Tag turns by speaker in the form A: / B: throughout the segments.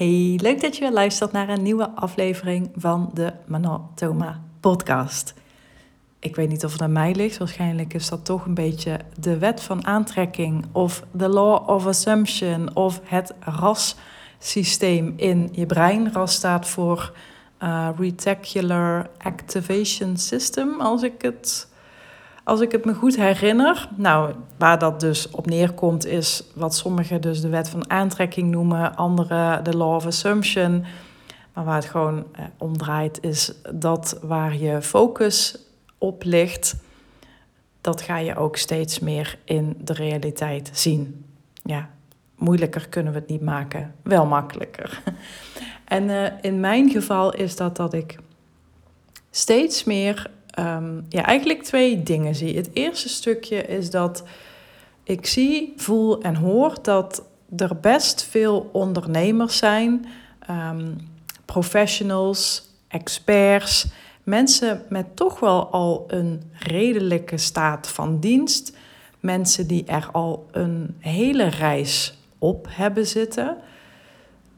A: Hey, leuk dat je weer luistert naar een nieuwe aflevering van de Manatoma podcast. Ik weet niet of het aan mij ligt, waarschijnlijk is dat toch een beetje de wet van aantrekking of de law of assumption of het RAS-systeem in je brein. RAS staat voor uh, Reticular Activation System, als ik het als ik het me goed herinner, nou, waar dat dus op neerkomt, is wat sommigen dus de wet van aantrekking noemen, anderen de law of assumption. Maar waar het gewoon eh, om draait, is dat waar je focus op ligt, dat ga je ook steeds meer in de realiteit zien. Ja, moeilijker kunnen we het niet maken, wel makkelijker. En uh, in mijn geval is dat dat ik steeds meer um, ja, eigenlijk twee dingen zie. Het eerste stukje is dat ik zie, voel en hoor dat er best veel ondernemers zijn, um, professionals, experts, mensen met toch wel al een redelijke staat van dienst, mensen die er al een hele reis op hebben zitten.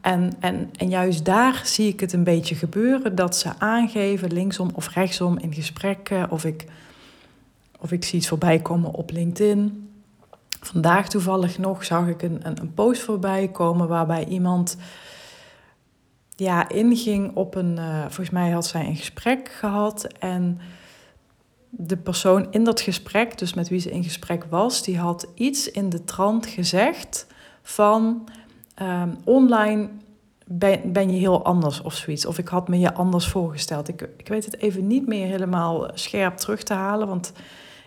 A: En, en, en juist daar zie ik het een beetje gebeuren, dat ze aangeven, linksom of rechtsom in gesprekken, of ik, of ik zie iets voorbij komen op LinkedIn. Vandaag toevallig nog zag ik een, een, een post voorbij komen waarbij iemand ja, inging op een, uh, volgens mij had zij een gesprek gehad en de persoon in dat gesprek, dus met wie ze in gesprek was, die had iets in de trant gezegd van um, online ben, ben je heel anders of zoiets. Of ik had me je anders voorgesteld. Ik, ik weet het even niet meer helemaal scherp terug te halen. Want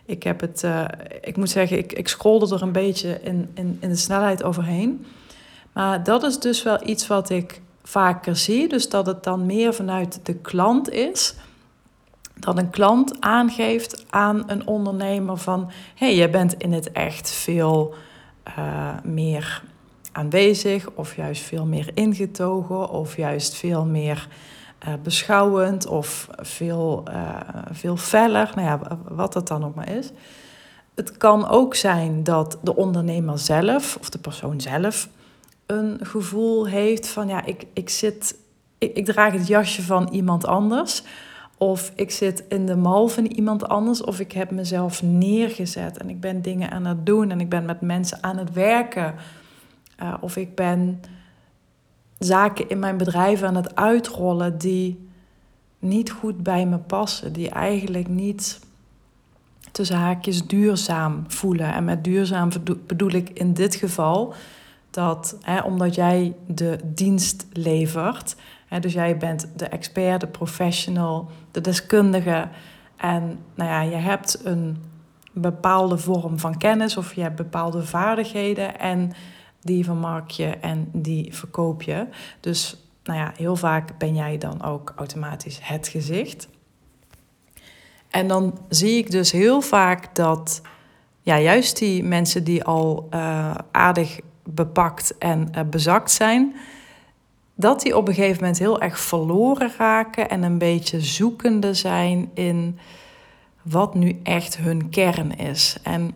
A: ik heb het, uh, ik moet zeggen, ik, ik scrolde er een beetje in, in, in de snelheid overheen. Maar dat is dus wel iets wat ik vaker zie. Dus dat het dan meer vanuit de klant is. Dat een klant aangeeft aan een ondernemer van... hé, hey, jij bent in het echt veel uh, meer aanwezig of juist veel meer ingetogen of juist veel meer uh, beschouwend of veel, uh, veel feller, nou ja, wat het dan ook maar is. Het kan ook zijn dat de ondernemer zelf of de persoon zelf een gevoel heeft van ja, ik, ik zit, ik, ik draag het jasje van iemand anders. Of ik zit in de mal van iemand anders. Of ik heb mezelf neergezet en ik ben dingen aan het doen en ik ben met mensen aan het werken uh, of ik ben zaken in mijn bedrijf aan het uitrollen die niet goed bij me passen, die eigenlijk niet tussen haakjes duurzaam voelen. En met duurzaam bedoel ik in dit geval dat hè, omdat jij de dienst levert, hè, dus jij bent de expert, de professional, de deskundige en nou ja, je hebt een bepaalde vorm van kennis of je hebt bepaalde vaardigheden en die vermarkt je en die verkoop je. Dus nou ja, heel vaak ben jij dan ook automatisch het gezicht. En dan zie ik dus heel vaak dat ja, juist die mensen die al uh, aardig bepakt en uh, bezakt zijn, dat die op een gegeven moment heel erg verloren raken en een beetje zoekende zijn in wat nu echt hun kern is. En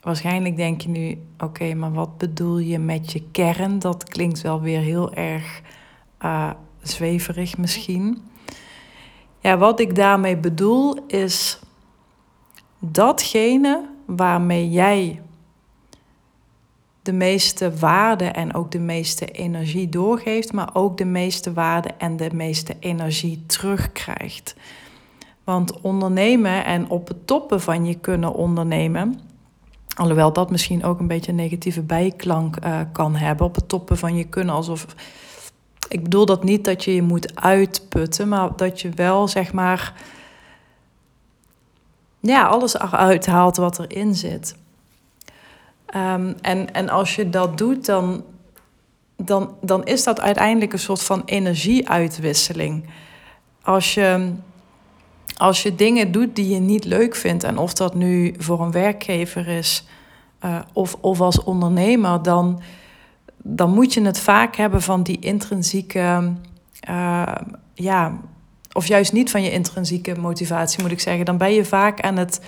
A: Waarschijnlijk denk je nu, oké, maar wat bedoel je met je kern? Dat klinkt wel weer heel erg uh, zweverig misschien. Ja, wat ik daarmee bedoel is datgene waarmee jij de meeste waarde en ook de meeste energie doorgeeft, maar ook de meeste waarde en de meeste energie terugkrijgt. Want ondernemen en op het toppen van je kunnen ondernemen Alhoewel dat misschien ook een beetje een negatieve bijklank uh, kan hebben. Op het toppen van je kunnen. Alsof. Ik bedoel dat niet dat je je moet uitputten, maar dat je wel zeg maar. Ja, alles eruit haalt wat erin zit. Um, en, en als je dat doet, dan, dan, dan is dat uiteindelijk een soort van energieuitwisseling. Als je als je dingen doet die je niet leuk vindt, en of dat nu voor een werkgever is uh, of, of als ondernemer, dan, dan moet je het vaak hebben van die intrinsieke, uh, ja, of juist niet van je intrinsieke motivatie, moet ik zeggen. Dan ben je vaak aan het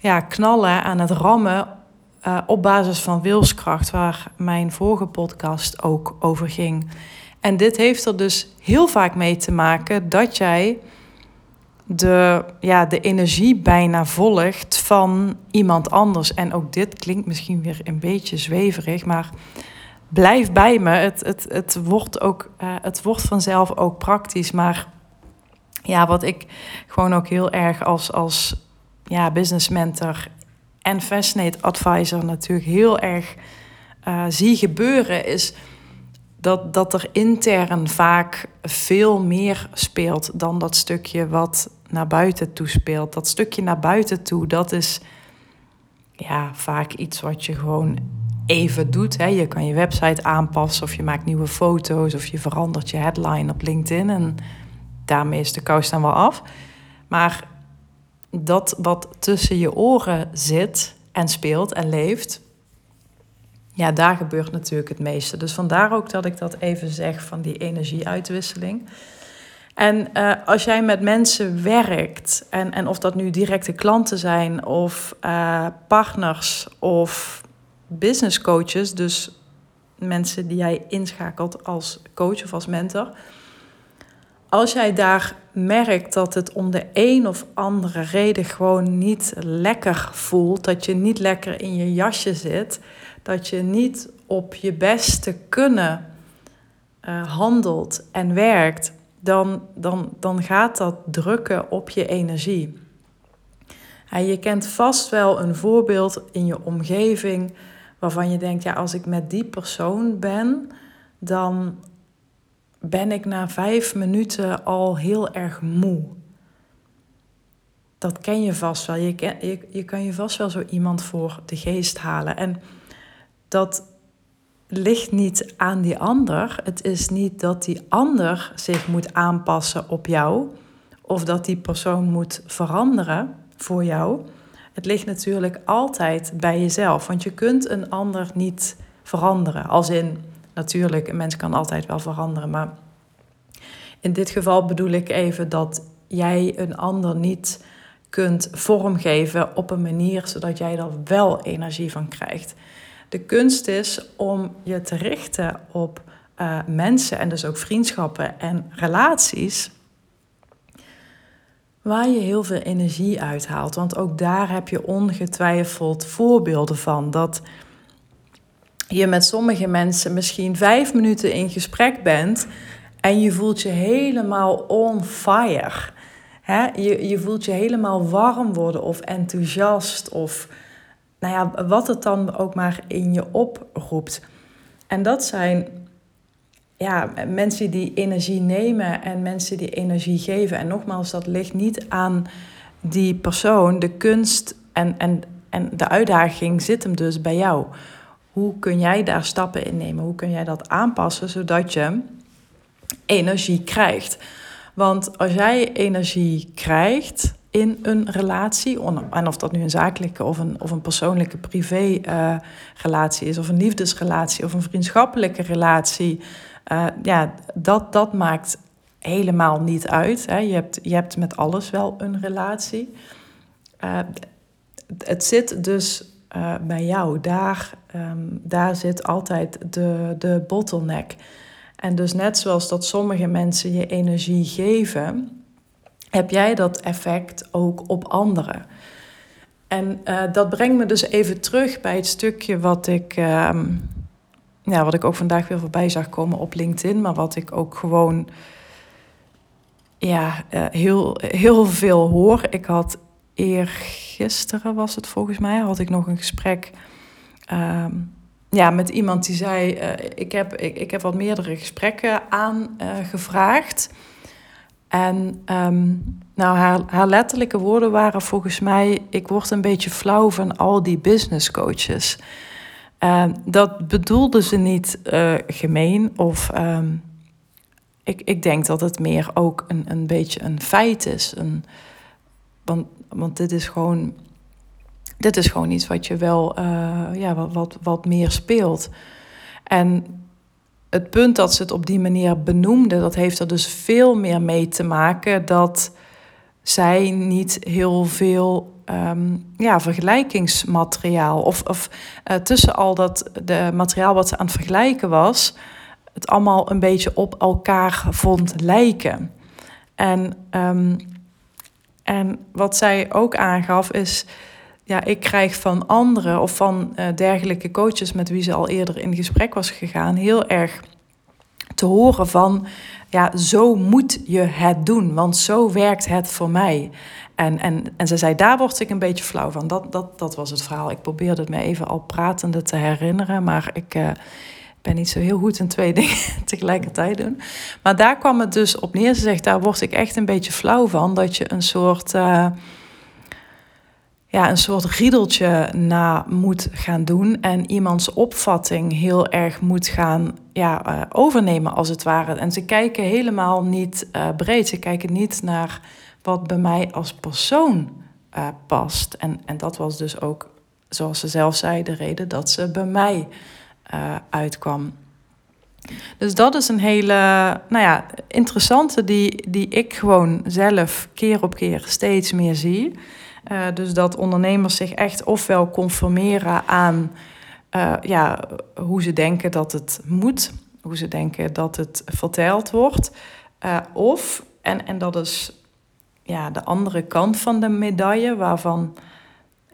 A: ja, knallen, aan het rammen uh, op basis van wilskracht, waar mijn vorige podcast ook over ging. En dit heeft er dus heel vaak mee te maken dat jij de, ja, de energie bijna volgt van iemand anders. En ook dit klinkt misschien weer een beetje zweverig, maar blijf bij me. Het, het, het, wordt, ook, uh, het wordt vanzelf ook praktisch. Maar ja, wat ik gewoon ook heel erg als, als ja, business mentor en Fascinate advisor natuurlijk heel erg uh, zie gebeuren, is dat, dat er intern vaak veel meer speelt dan dat stukje wat naar buiten toe speelt. Dat stukje naar buiten toe, dat is ja, vaak iets wat je gewoon even doet. Hè. Je kan je website aanpassen of je maakt nieuwe foto's of je verandert je headline op LinkedIn en daarmee is de kous dan wel af. Maar dat wat tussen je oren zit en speelt en leeft, ja, daar gebeurt natuurlijk het meeste. Dus vandaar ook dat ik dat even zeg van die energieuitwisseling. En uh, als jij met mensen werkt, en, en of dat nu directe klanten zijn, of uh, partners, of business coaches, dus mensen die jij inschakelt als coach of als mentor. Als jij daar merkt dat het om de een of andere reden gewoon niet lekker voelt, dat je niet lekker in je jasje zit, dat je niet op je beste kunnen uh, handelt en werkt, dan, dan, dan gaat dat drukken op je energie. En je kent vast wel een voorbeeld in je omgeving waarvan je denkt, ja, als ik met die persoon ben, dan ben ik na vijf minuten al heel erg moe. Dat ken je vast wel. Je, je, je kan je vast wel zo iemand voor de geest halen. En dat ligt niet aan die ander. Het is niet dat die ander zich moet aanpassen op jou of dat die persoon moet veranderen voor jou. Het ligt natuurlijk altijd bij jezelf, want je kunt een ander niet veranderen. Als in, natuurlijk, een mens kan altijd wel veranderen, maar in dit geval bedoel ik even dat jij een ander niet kunt vormgeven op een manier zodat jij er wel energie van krijgt. De kunst is om je te richten op uh, mensen en dus ook vriendschappen en relaties waar je heel veel energie uithaalt. Want ook daar heb je ongetwijfeld voorbeelden van. Dat je met sommige mensen misschien vijf minuten in gesprek bent en je voelt je helemaal on fire. Je, je voelt je helemaal warm worden of enthousiast of nou ja, wat het dan ook maar in je oproept. En dat zijn ja, mensen die energie nemen en mensen die energie geven. En nogmaals, dat ligt niet aan die persoon. De kunst en, en, en de uitdaging zit hem dus bij jou. Hoe kun jij daar stappen in nemen? Hoe kun jij dat aanpassen zodat je energie krijgt? Want als jij energie krijgt, in een relatie. En of dat nu een zakelijke of een, of een persoonlijke privé-relatie is, of een liefdesrelatie of een vriendschappelijke relatie. Uh, ja, dat, dat maakt helemaal niet uit. Hè. Je, hebt, je hebt met alles wel een relatie. Uh, het zit dus bij jou. Daar, um, daar zit altijd de, de bottleneck. En dus net zoals dat sommige mensen je energie geven, heb jij dat effect ook op anderen. En uh, dat brengt me dus even terug bij het stukje wat ik, uh, ja, wat ik ook vandaag weer voorbij zag komen op LinkedIn, maar wat ik ook gewoon ja, uh, heel, heel veel hoor. Ik had eergisteren was het volgens mij, had ik nog een gesprek ehm, ja, met iemand die zei, eh, ik, heb, ik, ik heb wat meerdere gesprekken aangevraagd. En um, nou, haar, haar letterlijke woorden waren volgens mij: ik word een beetje flauw van al die business coaches. Dat bedoelde ze niet uh, gemeen of. Um, ik, ik denk dat het meer ook een, een beetje een feit is. Een, want, want dit is gewoon. Dit is gewoon iets wat je wel uh, ja, wat, wat, wat meer speelt. En het punt dat ze het op die manier benoemde, dat heeft er dus veel meer mee te maken dat zij niet heel veel um, ja, vergelijkingsmateriaal of, of uh, tussen al dat de materiaal wat ze aan het vergelijken was, het allemaal een beetje op elkaar vond lijken. En, ehm, en wat zij ook aangaf is, ja, ik krijg van anderen of van uh, dergelijke coaches met wie ze al eerder in gesprek was gegaan, heel erg te horen van, ja, zo moet je het doen, want zo werkt het voor mij. En, en, en ze zei, daar word ik een beetje flauw van. Dat, dat, dat was het verhaal. Ik probeerde het me even al pratende te herinneren, maar ik uh, ben niet zo heel goed in twee dingen tegelijkertijd doen. Maar daar kwam het dus op neer. Ze zegt, daar word ik echt een beetje flauw van, dat je een soort... Uh, ja, een soort riedeltje na moet gaan doen en iemands opvatting heel erg moet gaan ja, uh, overnemen als het ware. En ze kijken helemaal niet uh, breed. Ze kijken niet naar wat bij mij als persoon uh, past. En, en dat was dus ook, zoals ze zelf zei, de reden dat ze bij mij uitkwam. Dus dat is een hele nou ja, interessante die, die ik gewoon zelf keer op keer steeds meer zie. Uh, dus dat ondernemers zich echt ofwel conformeren aan uh, ja, hoe ze denken dat het moet, hoe ze denken dat het verteld wordt. Uh, of, en, en dat is ja, de andere kant van de medaille, waarvan,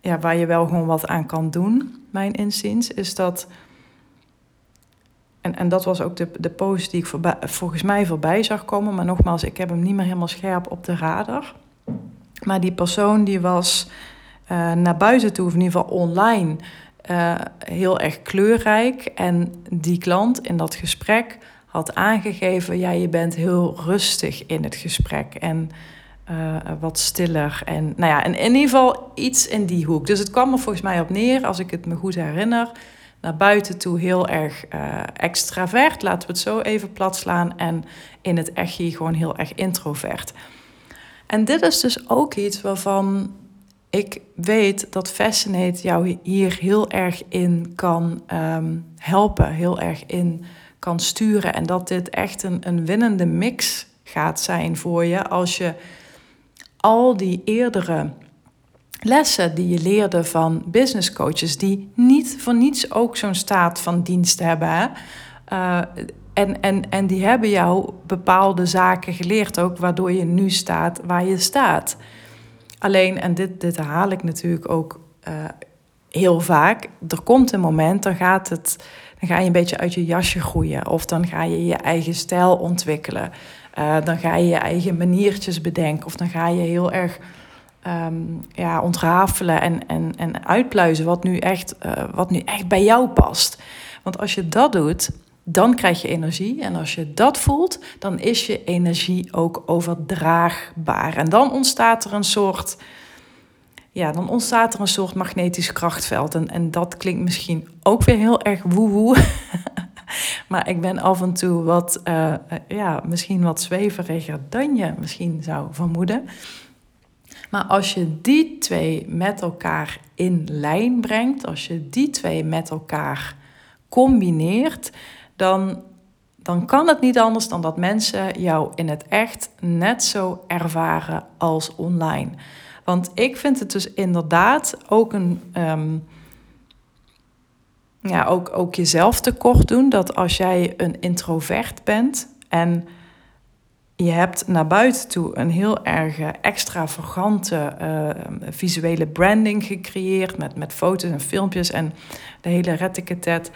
A: ja, waar je wel gewoon wat aan kan doen, mijn inziens, is dat. En, en dat was ook de, de post die ik volgens mij voorbij zag komen. Maar nogmaals, ik heb hem niet meer helemaal scherp op de radar. Maar die persoon die was uh, naar buiten toe, of in ieder geval online, uh, heel erg kleurrijk. En die klant in dat gesprek had aangegeven: ja, je bent heel rustig in het gesprek. En uh, wat stiller. En nou ja, en in ieder geval iets in die hoek. Dus het kwam er volgens mij op neer, als ik het me goed herinner. Naar buiten toe heel erg extravert, laten we het zo even plat slaan. En in het echtje gewoon heel erg introvert. En dit is dus ook iets waarvan ik weet dat Fascinate jou hier heel erg in kan um, helpen, heel erg in kan sturen. En dat dit echt een, een winnende mix gaat zijn voor je als je al die eerdere lessen die je leerde van business coaches, die niet voor niets ook zo'n staat van dienst hebben. Uh, en, en, en die hebben jou bepaalde zaken geleerd ook, waardoor je nu staat waar je staat. Alleen, en dit, dit haal ik natuurlijk ook uh, heel vaak, er komt een moment, dan gaat het, dan ga je een beetje uit je jasje groeien. Of dan ga je je eigen stijl ontwikkelen. Uh, dan ga je je eigen maniertjes bedenken. Of dan ga je heel erg um, ja, ontrafelen en, en, en uitpluizen wat nu, echt, uh, wat nu echt bij jou past. Want als je dat doet, dan krijg je energie. En als je dat voelt, dan is je energie ook overdraagbaar. En dan ontstaat er een soort, ja, dan ontstaat er een soort magnetisch krachtveld. En, en dat klinkt misschien ook weer heel erg woehoe. maar ik ben af en toe wat, uh, ja, misschien wat zweveriger dan je misschien zou vermoeden. Maar als je die twee met elkaar in lijn brengt, als je die twee met elkaar combineert, dan, dan kan het niet anders dan dat mensen jou in het echt net zo ervaren als online. Want ik vind het dus inderdaad ook een. Um, ja, ook, ook jezelf tekort doen. Dat als jij een introvert bent en je hebt naar buiten toe een heel erg extravagante uh, visuele branding gecreëerd met, met foto's en filmpjes en de hele retiketet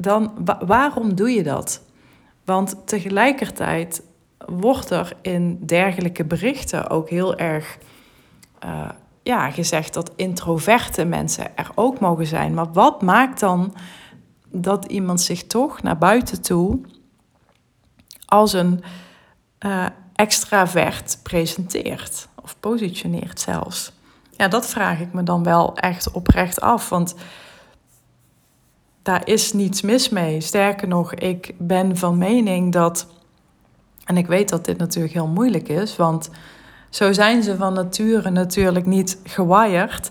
A: dan waarom doe je dat? Want tegelijkertijd wordt er in dergelijke berichten ook heel erg uh, ja, gezegd dat introverte mensen er ook mogen zijn. Maar wat maakt dan dat iemand zich toch naar buiten toe als een uh, extravert presenteert of positioneert zelfs? Ja, dat vraag ik me dan wel echt oprecht af. Want daar is niets mis mee. Sterker nog, ik ben van mening dat, en ik weet dat dit natuurlijk heel moeilijk is, want zo zijn ze van nature natuurlijk niet gewired.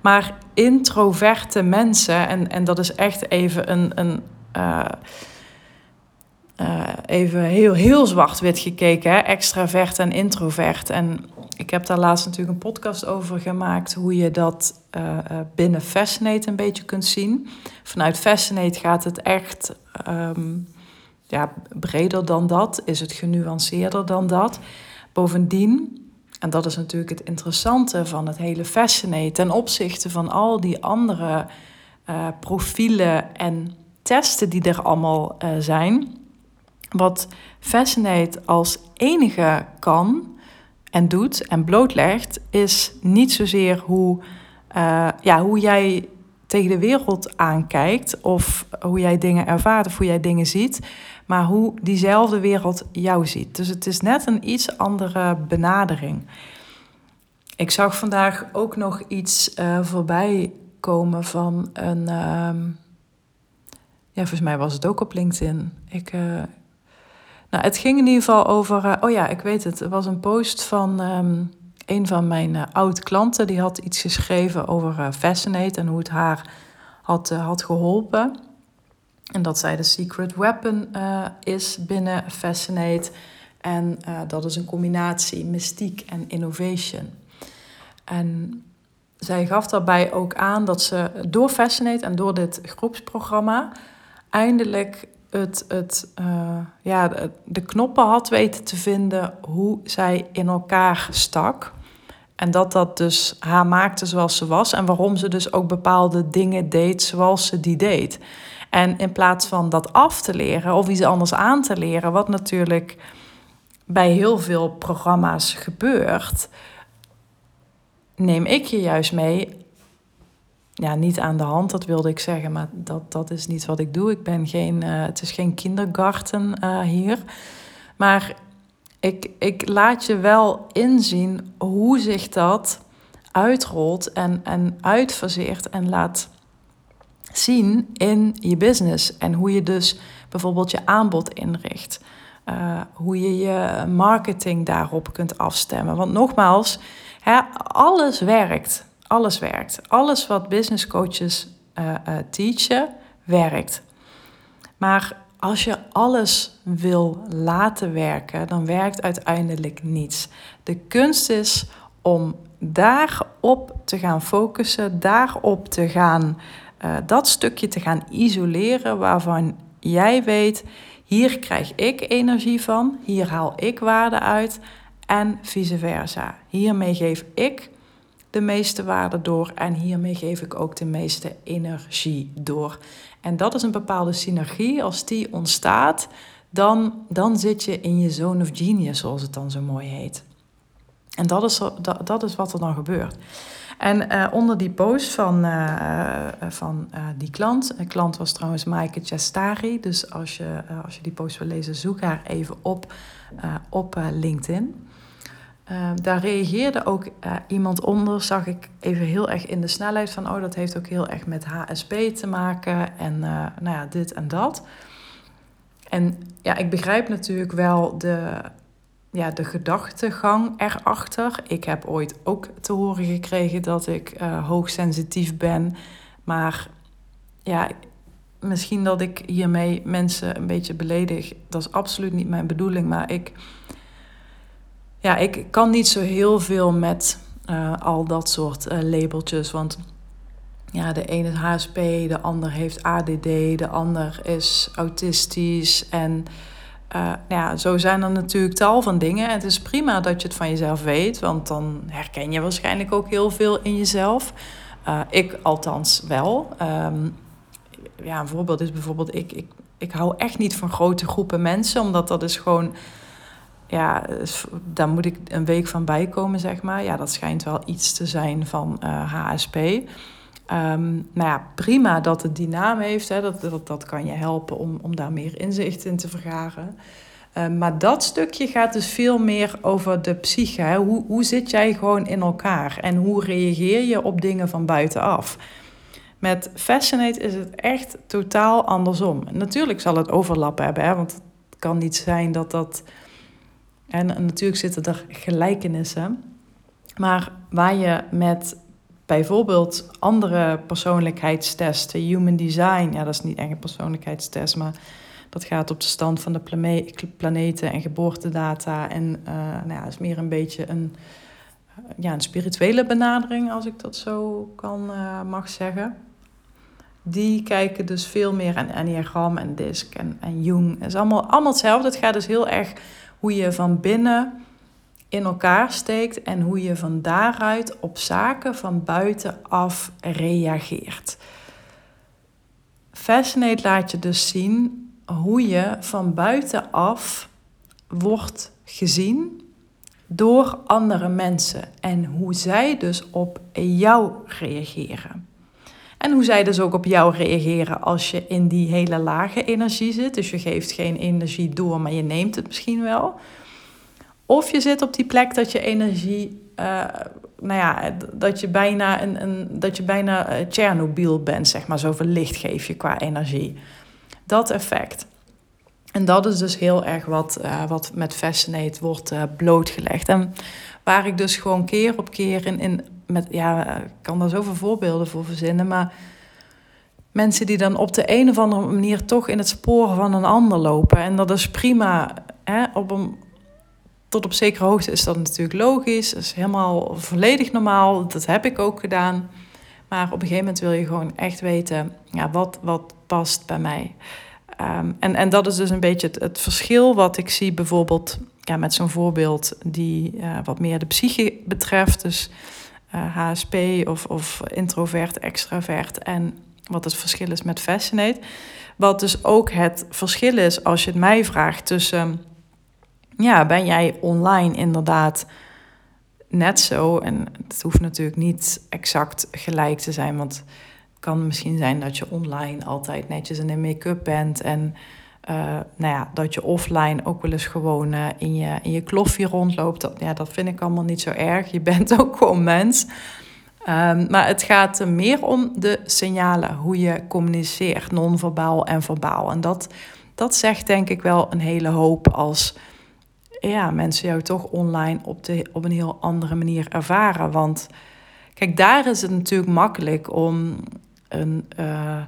A: Maar introverte mensen, en, en dat is echt even een. een uh, uh, even heel, heel zwart-wit gekeken, hè? extravert en introvert. En ik heb daar laatst natuurlijk een podcast over gemaakt, hoe je dat uh, binnen Fascinate een beetje kunt zien. Vanuit Fascinate gaat het echt um, ja, breder dan dat? Is het genuanceerder dan dat? Bovendien, en dat is natuurlijk het interessante van het hele Fascinate ten opzichte van al die andere uh, profielen en testen die er allemaal zijn. Wat Fascinate als enige kan en doet en blootlegt, is niet zozeer hoe, uh, ja, hoe jij tegen de wereld aankijkt of hoe jij dingen ervaart of hoe jij dingen ziet, maar hoe diezelfde wereld jou ziet. Dus het is net een iets andere benadering. Ik zag vandaag ook nog iets uh, voorbij komen van een. Uh, ja, volgens mij was het ook op LinkedIn. Ik, uh, nou, het ging in ieder geval over. Uh, oh ja, ik weet het. Er was een post van um, een van mijn uh, oud-klanten. Die had iets geschreven over Fascinate en hoe het haar had, had geholpen. En dat zij de secret weapon is binnen Fascinate. En dat is een combinatie mystiek en innovation. En zij gaf daarbij ook aan dat ze door Fascinate en door dit groepsprogramma eindelijk het, het, uh, ja, de, de, knoppen had weten te vinden hoe zij in elkaar stak. En dat dat dus haar maakte zoals ze was en waarom ze dus ook bepaalde dingen deed zoals ze die deed. En in plaats van dat af te leren of iets anders aan te leren, wat natuurlijk bij heel veel programma's gebeurt, neem ik je juist mee. Ja, niet aan de hand, dat wilde ik zeggen, maar dat, dat is niet wat ik doe. Ik ben geen, uh, het is geen kindergarten uh, hier. Maar ik, ik laat je wel inzien hoe zich dat uitrolt en, en uitfaseert en laat zien in je business. En hoe je dus bijvoorbeeld je aanbod inricht. Uh, hoe je je marketing daarop kunt afstemmen. Want nogmaals, alles werkt. Alles werkt. Alles wat business coaches uh, uh, teachen, werkt. Maar als je alles wil laten werken, dan werkt uiteindelijk niets. De kunst is om daarop te gaan focussen, daarop te gaan, uh, dat stukje te gaan isoleren waarvan jij weet, hier krijg ik energie van, hier haal ik waarde uit en vice versa. Hiermee geef ik de meeste waarde door en hiermee geef ik ook de meeste energie door. En dat is een bepaalde synergie. Als die ontstaat, dan, dan zit je in je zone of genius, zoals het dan zo mooi heet. En dat is, dat, dat is wat er dan gebeurt. En uh, onder die post van, uh, van uh, die klant, de klant was trouwens Maaike Chestari, dus als je, als je die post wil lezen, zoek haar even op op LinkedIn. Uh, daar reageerde ook uh, iemand onder, zag ik even heel erg in de snelheid van, oh, dat heeft ook heel erg met HSP te maken en uh, nou ja, dit en dat. En ja, ik begrijp natuurlijk wel de, ja, de gedachtegang erachter. Ik heb ooit ook te horen gekregen dat ik hoogsensitief ben, maar ja, misschien dat ik hiermee mensen een beetje beledig. Dat is absoluut niet mijn bedoeling, maar ik ja, ik kan niet zo heel veel met uh, al dat soort uh, labeltjes. Want ja, de ene is HSP, de ander heeft ADD, de ander is autistisch. En uh, ja, zo zijn er natuurlijk tal van dingen. En het is prima dat je het van jezelf weet, want dan herken je waarschijnlijk ook heel veel in jezelf. ik althans wel. Um, ja, een voorbeeld is bijvoorbeeld, ik, ik, ik hou echt niet van grote groepen mensen, omdat dat is gewoon ja, daar moet ik een week van bijkomen, zeg maar. Ja, dat schijnt wel iets te zijn van eh, HSP. Um, ehm, nou ja, prima dat het die naam heeft. Hè, dat, dat, dat kan je helpen om, om daar meer inzicht in te vergaren. Um, maar dat stukje gaat dus veel meer over de psyche. Hè. Hoe, hoe zit jij gewoon in elkaar? En hoe reageer je op dingen van buitenaf? Met Fascinate is het echt totaal andersom. Natuurlijk zal het overlap hebben, hè, want het kan niet zijn dat dat en natuurlijk zitten er gelijkenissen. Maar waar je met bijvoorbeeld andere persoonlijkheidstesten, human design, ja, dat is niet echt een persoonlijkheidstest, maar dat gaat op de stand van de planeten en geboortedata. En uh, nou ja, is meer een beetje een, ja, een spirituele benadering, als ik dat zo kan, uh, mag zeggen. die kijken dus veel meer aan Enneagram en DISC en, en Jung. Het is allemaal, allemaal hetzelfde. Het gaat dus heel erg hoe je van binnen in elkaar steekt en hoe je van daaruit op zaken van buitenaf reageert. Fascinate laat je dus zien hoe je van buitenaf wordt gezien door andere mensen en hoe zij dus op jou reageren. En hoe zij dus ook op jou reageren als je in die hele lage energie zit. Dus je geeft geen energie door, maar je neemt het misschien wel. Of je zit op die plek dat je energie, uh, nou ja, dat je bijna, een, een, dat je bijna uh, Chernobyl bent, zeg maar. Zoveel licht geef je qua energie. Dat effect. En dat is dus heel erg wat, uh, wat met Fascinate wordt blootgelegd. En waar ik dus gewoon keer op keer in, in met, ja, ik kan daar zoveel voorbeelden voor verzinnen, maar mensen die dan op de een of andere manier toch in het spoor van een ander lopen. En dat is prima. Hè? Op een, tot op zekere hoogte is dat natuurlijk logisch. Dat is helemaal volledig normaal. Dat heb ik ook gedaan. Maar op een gegeven moment wil je gewoon echt weten, ja, wat, wat past bij mij. Um, en, en dat is dus een beetje het, verschil wat ik zie bijvoorbeeld ja, met zo'n voorbeeld die uh, wat meer de psyche betreft. Dus HSP eh, of, of introvert, extravert. En wat het verschil is met Fascinate. Wat dus ook het verschil is als je het mij vraagt tussen... Ja, ben jij online inderdaad net zo? En het hoeft natuurlijk niet exact gelijk te zijn, want het kan misschien zijn dat je online altijd netjes in de make-up bent en uh, nou ja, dat je offline ook wel eens gewoon uh, in, je, in je kloffie rondloopt. Dat, ja, dat vind ik allemaal niet zo erg. Je bent ook gewoon mens. Um, maar het gaat meer om de signalen, hoe je communiceert, non-verbaal en verbaal. En dat, dat zegt denk ik wel een hele hoop als ja, mensen jou toch online op, de, op een heel andere manier ervaren. Want kijk, daar is het natuurlijk makkelijk om een... Uh,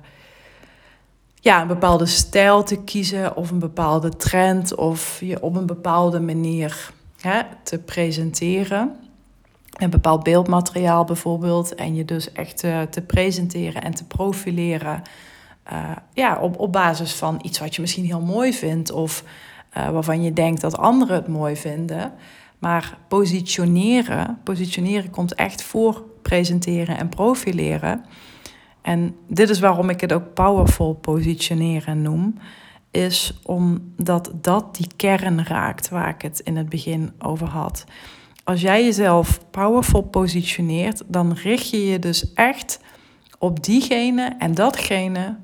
A: ja, een bepaalde stijl te kiezen of een bepaalde trend of je op een bepaalde manier te presenteren. Een bepaald beeldmateriaal bijvoorbeeld en je dus echt te, te presenteren en te profileren. Uh, ja, op, op basis van iets wat je misschien heel mooi vindt of uh, waarvan je denkt dat anderen het mooi vinden. Maar positioneren, positioneren komt echt voor presenteren en profileren. En dit is waarom ik het ook powerful positioneren noem. Is omdat dat die kern raakt waar ik het in het begin over had. Als jij jezelf powerful positioneert, dan richt je je dus echt op diegene en datgene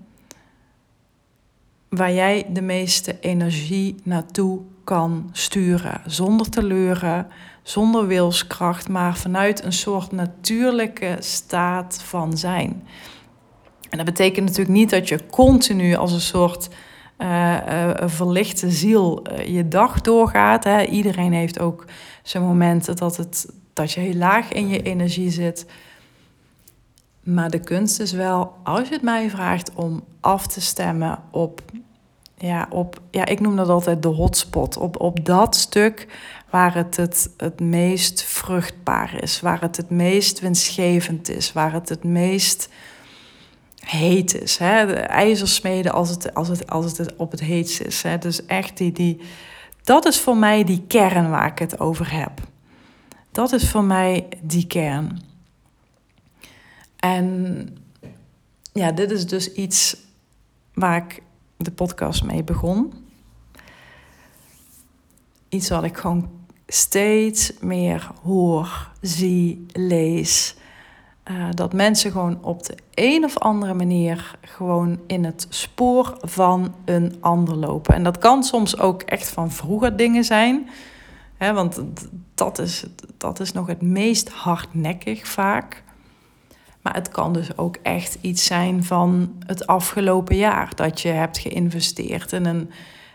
A: waar jij de meeste energie naartoe kan sturen. Zonder te leuren, zonder wilskracht, maar vanuit een soort natuurlijke staat van zijn. En dat betekent natuurlijk niet dat je continu als een soort uh, uh, verlichte ziel uh, je dag doorgaat. Hè. Iedereen heeft ook zijn momenten dat, het, dat je heel laag in je energie zit. Maar de kunst is wel, als je het mij vraagt, om af te stemmen op, ja, op, ja ik noem dat altijd de hotspot. Op, op dat stuk waar het, het het meest vruchtbaar is, waar het het meest winstgevend is, waar het het meest heet is. Hè? De ijzersmeden als het, als, het, als het op het heetst is. Hè? Dus echt die, die, dat is voor mij die kern waar ik het over heb. Dat is voor mij die kern. En ja, dit is dus iets waar ik de podcast mee begon. Iets wat ik gewoon steeds meer hoor, zie, lees. Uh, dat mensen gewoon op de een of andere manier gewoon in het spoor van een ander lopen. En dat kan soms ook echt van vroeger dingen zijn. Hè, want dat is, dat is nog het meest hardnekkig vaak. Maar het kan dus ook echt iets zijn van het afgelopen jaar. Dat je hebt geïnvesteerd in een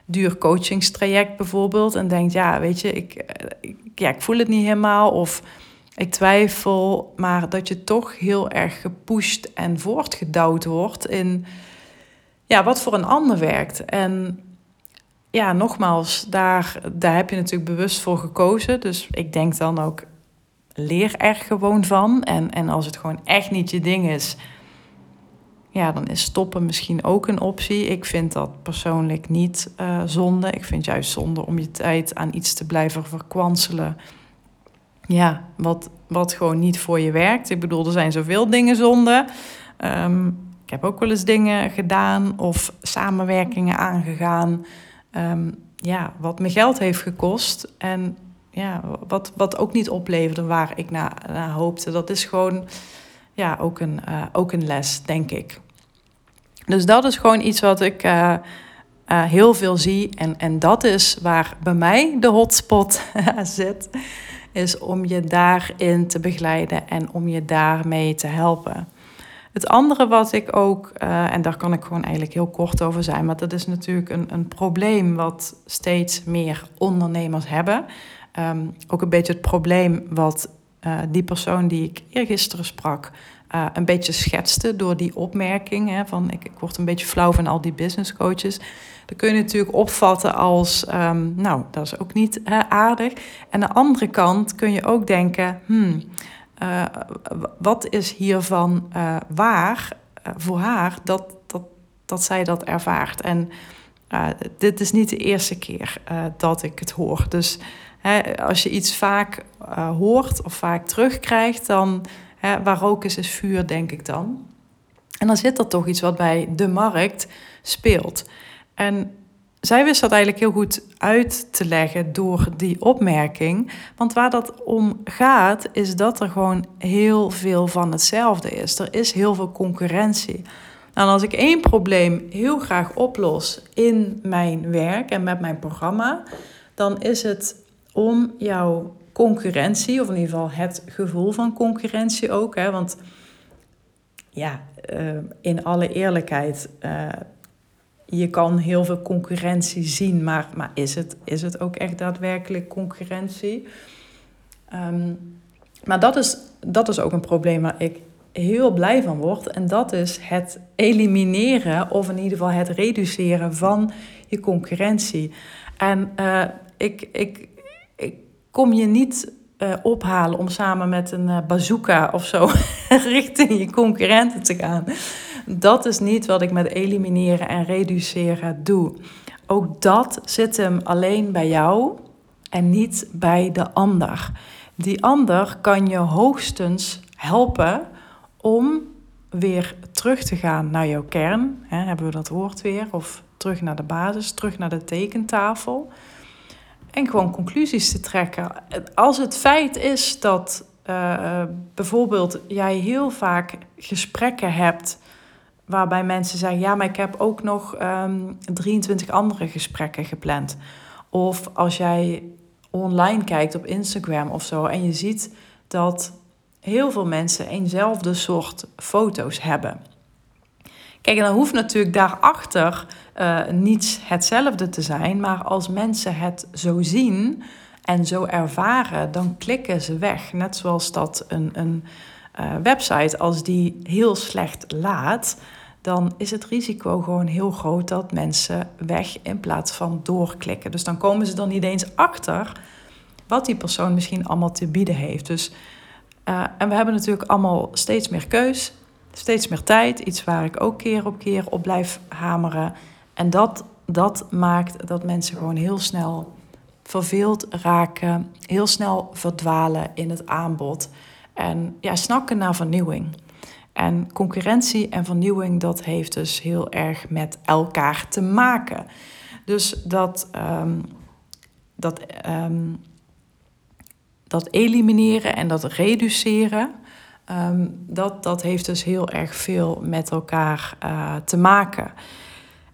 A: duur coachingstraject bijvoorbeeld. En denkt, ja, weet je, ik, ik, ja, ik voel het niet helemaal. Of ik twijfel, maar dat je toch heel erg gepusht en voortgedouwd wordt in ja, wat voor een ander werkt. En ja, nogmaals, daar, daar heb je natuurlijk bewust voor gekozen. Dus ik denk dan ook, leer er gewoon van. En, en als het gewoon echt niet je ding is, ja, dan is stoppen misschien ook een optie. Ik vind dat persoonlijk niet uh, zonde. Ik vind juist zonde om je tijd aan iets te blijven verkwanselen. Ja, wat, wat gewoon niet voor je werkt. Ik bedoel, er zijn zoveel dingen zonde. Um, ik heb ook wel eens dingen gedaan of samenwerkingen aangegaan. Um, ja, wat me geld heeft gekost. En ja, wat, wat ook niet opleverde waar ik naar, hoopte. Dat is gewoon ja, ook, een, uh, ook een les, denk ik. Dus dat is gewoon iets wat ik uh, uh, heel veel zie. En, en dat is waar bij mij de hotspot zit. Is om je daarin te begeleiden en om je daarmee te helpen. Het andere wat ik ook, uh, en daar kan ik gewoon eigenlijk heel kort over zijn, maar dat is natuurlijk een, een probleem wat steeds meer ondernemers hebben. Um, ook een beetje het probleem wat uh, die persoon die ik eergisteren sprak, uh, een beetje schetste door die opmerking. Hè, van ik, ik word een beetje flauw van al die business coaches. Dat kun je natuurlijk opvatten als, um, nou, dat is ook niet aardig. En aan de andere kant kun je ook denken, hmm, uh, wat is hiervan uh, waar voor haar dat, dat, dat zij dat ervaart? En dit is niet de eerste keer dat ik het hoor. Dus hè, als je iets vaak hoort of vaak terugkrijgt, dan waar rook is, is vuur, denk ik dan. En dan zit er toch iets wat bij de markt speelt. En zij wist dat eigenlijk heel goed uit te leggen door die opmerking. Want waar dat om gaat, is dat er gewoon heel veel van hetzelfde is. Er is heel veel concurrentie. En als ik één probleem heel graag oplos in mijn werk en met mijn programma, dan is het om jouw concurrentie, of in ieder geval het gevoel van concurrentie ook. Hè, want ja, uh, in alle eerlijkheid. Uh, je kan heel veel concurrentie zien, maar, maar is, het, is het ook echt daadwerkelijk concurrentie? Um, maar dat is, dat is ook een probleem waar ik heel blij van word. En dat is het elimineren, of in ieder geval het reduceren van je concurrentie. En ik, ik, ik kom je niet uh, ophalen om samen met een uh, bazooka of zo richting je concurrenten te gaan. Dat is niet wat ik met elimineren en reduceren doe. Ook dat zit hem alleen bij jou en niet bij de ander. Die ander kan je hoogstens helpen om weer terug te gaan naar jouw kern. Hebben we dat woord weer? Of terug naar de basis, terug naar de tekentafel. En gewoon conclusies te trekken. Als het feit is dat uh, bijvoorbeeld jij heel vaak gesprekken hebt waarbij mensen zeggen: Ja, maar ik heb ook nog um, ehm, 23 andere gesprekken gepland. Of als jij online kijkt op Instagram of zo en je ziet dat heel veel mensen eenzelfde soort foto's hebben. Kijk, en dan hoeft natuurlijk daarachter uh, niets hetzelfde te zijn, maar als mensen het zo zien en zo ervaren, dan klikken ze weg. Net zoals dat een, een uh, website, als die heel slecht laat, dan is het risico gewoon heel groot dat mensen weg in plaats van doorklikken. Dus dan komen ze er niet eens achter wat die persoon misschien allemaal te bieden heeft. Dus, uh, en we hebben natuurlijk allemaal steeds meer keus, steeds meer tijd. Iets waar ik ook keer op keer op blijf hameren. En dat, dat maakt dat mensen gewoon heel snel verveeld raken, heel snel verdwalen in het aanbod. En ja, snakken naar vernieuwing. En concurrentie en vernieuwing, dat heeft dus heel erg met elkaar te maken. Dus dat, um, dat, um, dat elimineren en dat reduceren, um, dat, dat heeft dus heel erg veel met elkaar uh, te maken.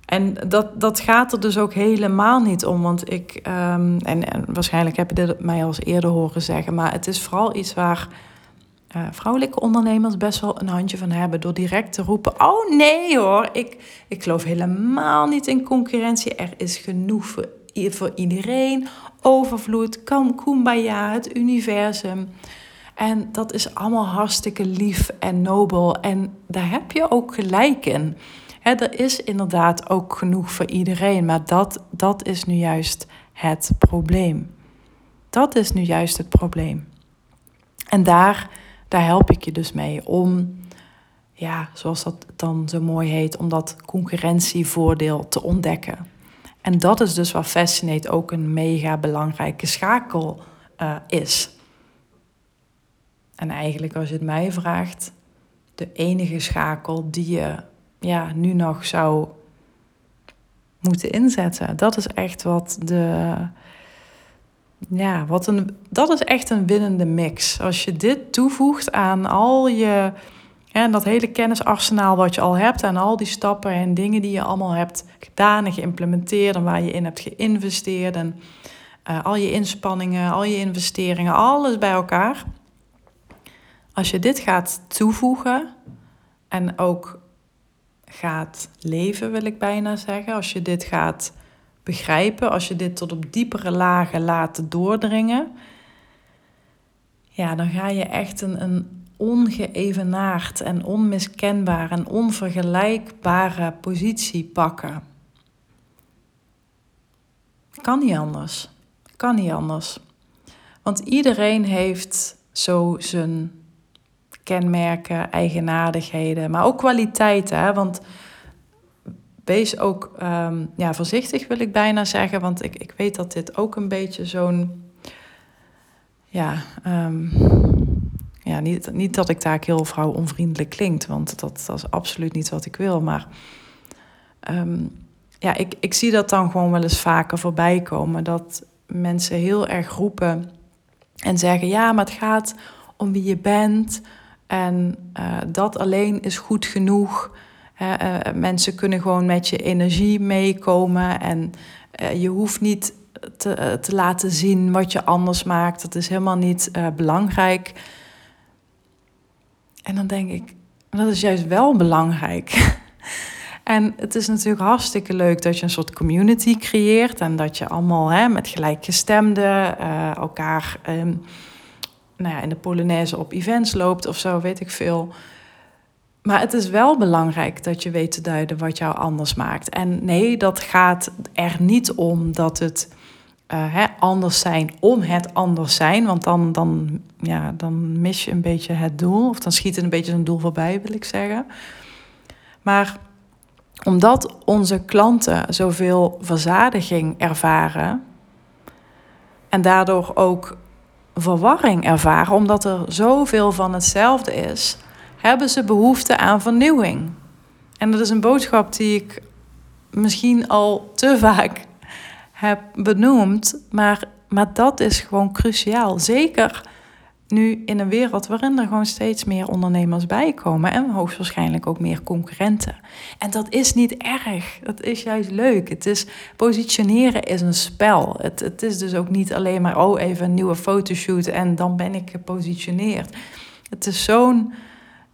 A: En dat, dat gaat er dus ook helemaal niet om. Want ik, en, en waarschijnlijk heb je dit mij al eens eerder horen zeggen, maar het is vooral iets waar uh, vrouwelijke ondernemers best wel een handje van hebben door direct te roepen: Oh nee hoor, ik, ik geloof helemaal niet in concurrentie. Er is genoeg voor, voor iedereen. Overvloed, kan kumbaya, het universum. En dat is allemaal hartstikke lief en nobel. En daar heb je ook gelijk in. Er is inderdaad ook genoeg voor iedereen, maar dat, dat is nu juist het probleem. Dat is nu juist het probleem. En daar daar help ik je dus mee om ja, zoals dat dan zo mooi heet, om dat concurrentievoordeel te ontdekken. En dat is dus wat Fascinate ook een mega belangrijke schakel uh, is. En eigenlijk, als je het mij vraagt, de enige schakel die je ja, nu nog zou moeten inzetten. Dat is echt wat de. Ja, wat een, dat is echt een winnende mix. Als je dit toevoegt aan al je. En dat hele kennisarsenaal wat je al hebt en al die stappen en dingen die je allemaal hebt gedaan en geïmplementeerd en waar je in hebt geïnvesteerd en uh, al je inspanningen, al je investeringen, alles bij elkaar. Als je dit gaat toevoegen en ook gaat leven, wil ik bijna zeggen. Als je dit gaat begrijpen, als je dit tot op diepere lagen laat doordringen, ja, dan ga je echt een, een ongeëvenaard en onmiskenbaar en onvergelijkbare positie pakken. Kan niet anders. Kan niet anders. Want iedereen heeft zo zijn kenmerken, eigenaardigheden, maar ook kwaliteiten. Hè? Want wees ook um, ja, voorzichtig, wil ik bijna zeggen. Want ik, ik weet dat dit ook een beetje zo'n. Ja, um, ja niet, niet dat ik daar heel vrouw onvriendelijk klinkt, want dat, dat is absoluut niet wat ik wil. Maar um, ja, ik, ik zie dat dan gewoon wel eens vaker voorbij komen. Dat mensen heel erg roepen en zeggen: ja, maar het gaat om wie je bent. En uh, dat alleen is goed genoeg. Uh, mensen kunnen gewoon met je energie meekomen. En uh, je hoeft niet te, te, laten zien wat je anders maakt. Dat is helemaal niet belangrijk. En dan denk ik, dat is juist wel belangrijk. en het is natuurlijk hartstikke leuk dat je een soort community creëert. En dat je allemaal hè, met gelijkgestemden elkaar. Um, nou ja, in de Polonaise op events loopt of zo, weet ik veel. Maar het is wel belangrijk dat je weet te duiden wat jou anders maakt. En nee, dat gaat er niet om dat het uh, hè, anders zijn om het anders zijn. Want dan, dan, ja, dan mis je een beetje het doel. Of dan schiet het een beetje zo'n doel voorbij, wil ik zeggen. Maar omdat onze klanten zoveel verzadiging ervaren. En daardoor ook verwarring ervaren, omdat er zoveel van hetzelfde is, hebben ze behoefte aan vernieuwing. En dat is een boodschap die ik misschien al te vaak heb benoemd, maar, maar dat is gewoon cruciaal. Zeker nu in een wereld waarin er gewoon steeds meer ondernemers bijkomen en hoogstwaarschijnlijk ook meer concurrenten. En dat is niet erg, dat is juist leuk. Het is, positioneren is een spel. Het, het is dus ook niet alleen maar, oh even een nieuwe fotoshoot en dan ben ik gepositioneerd. Het is zo'n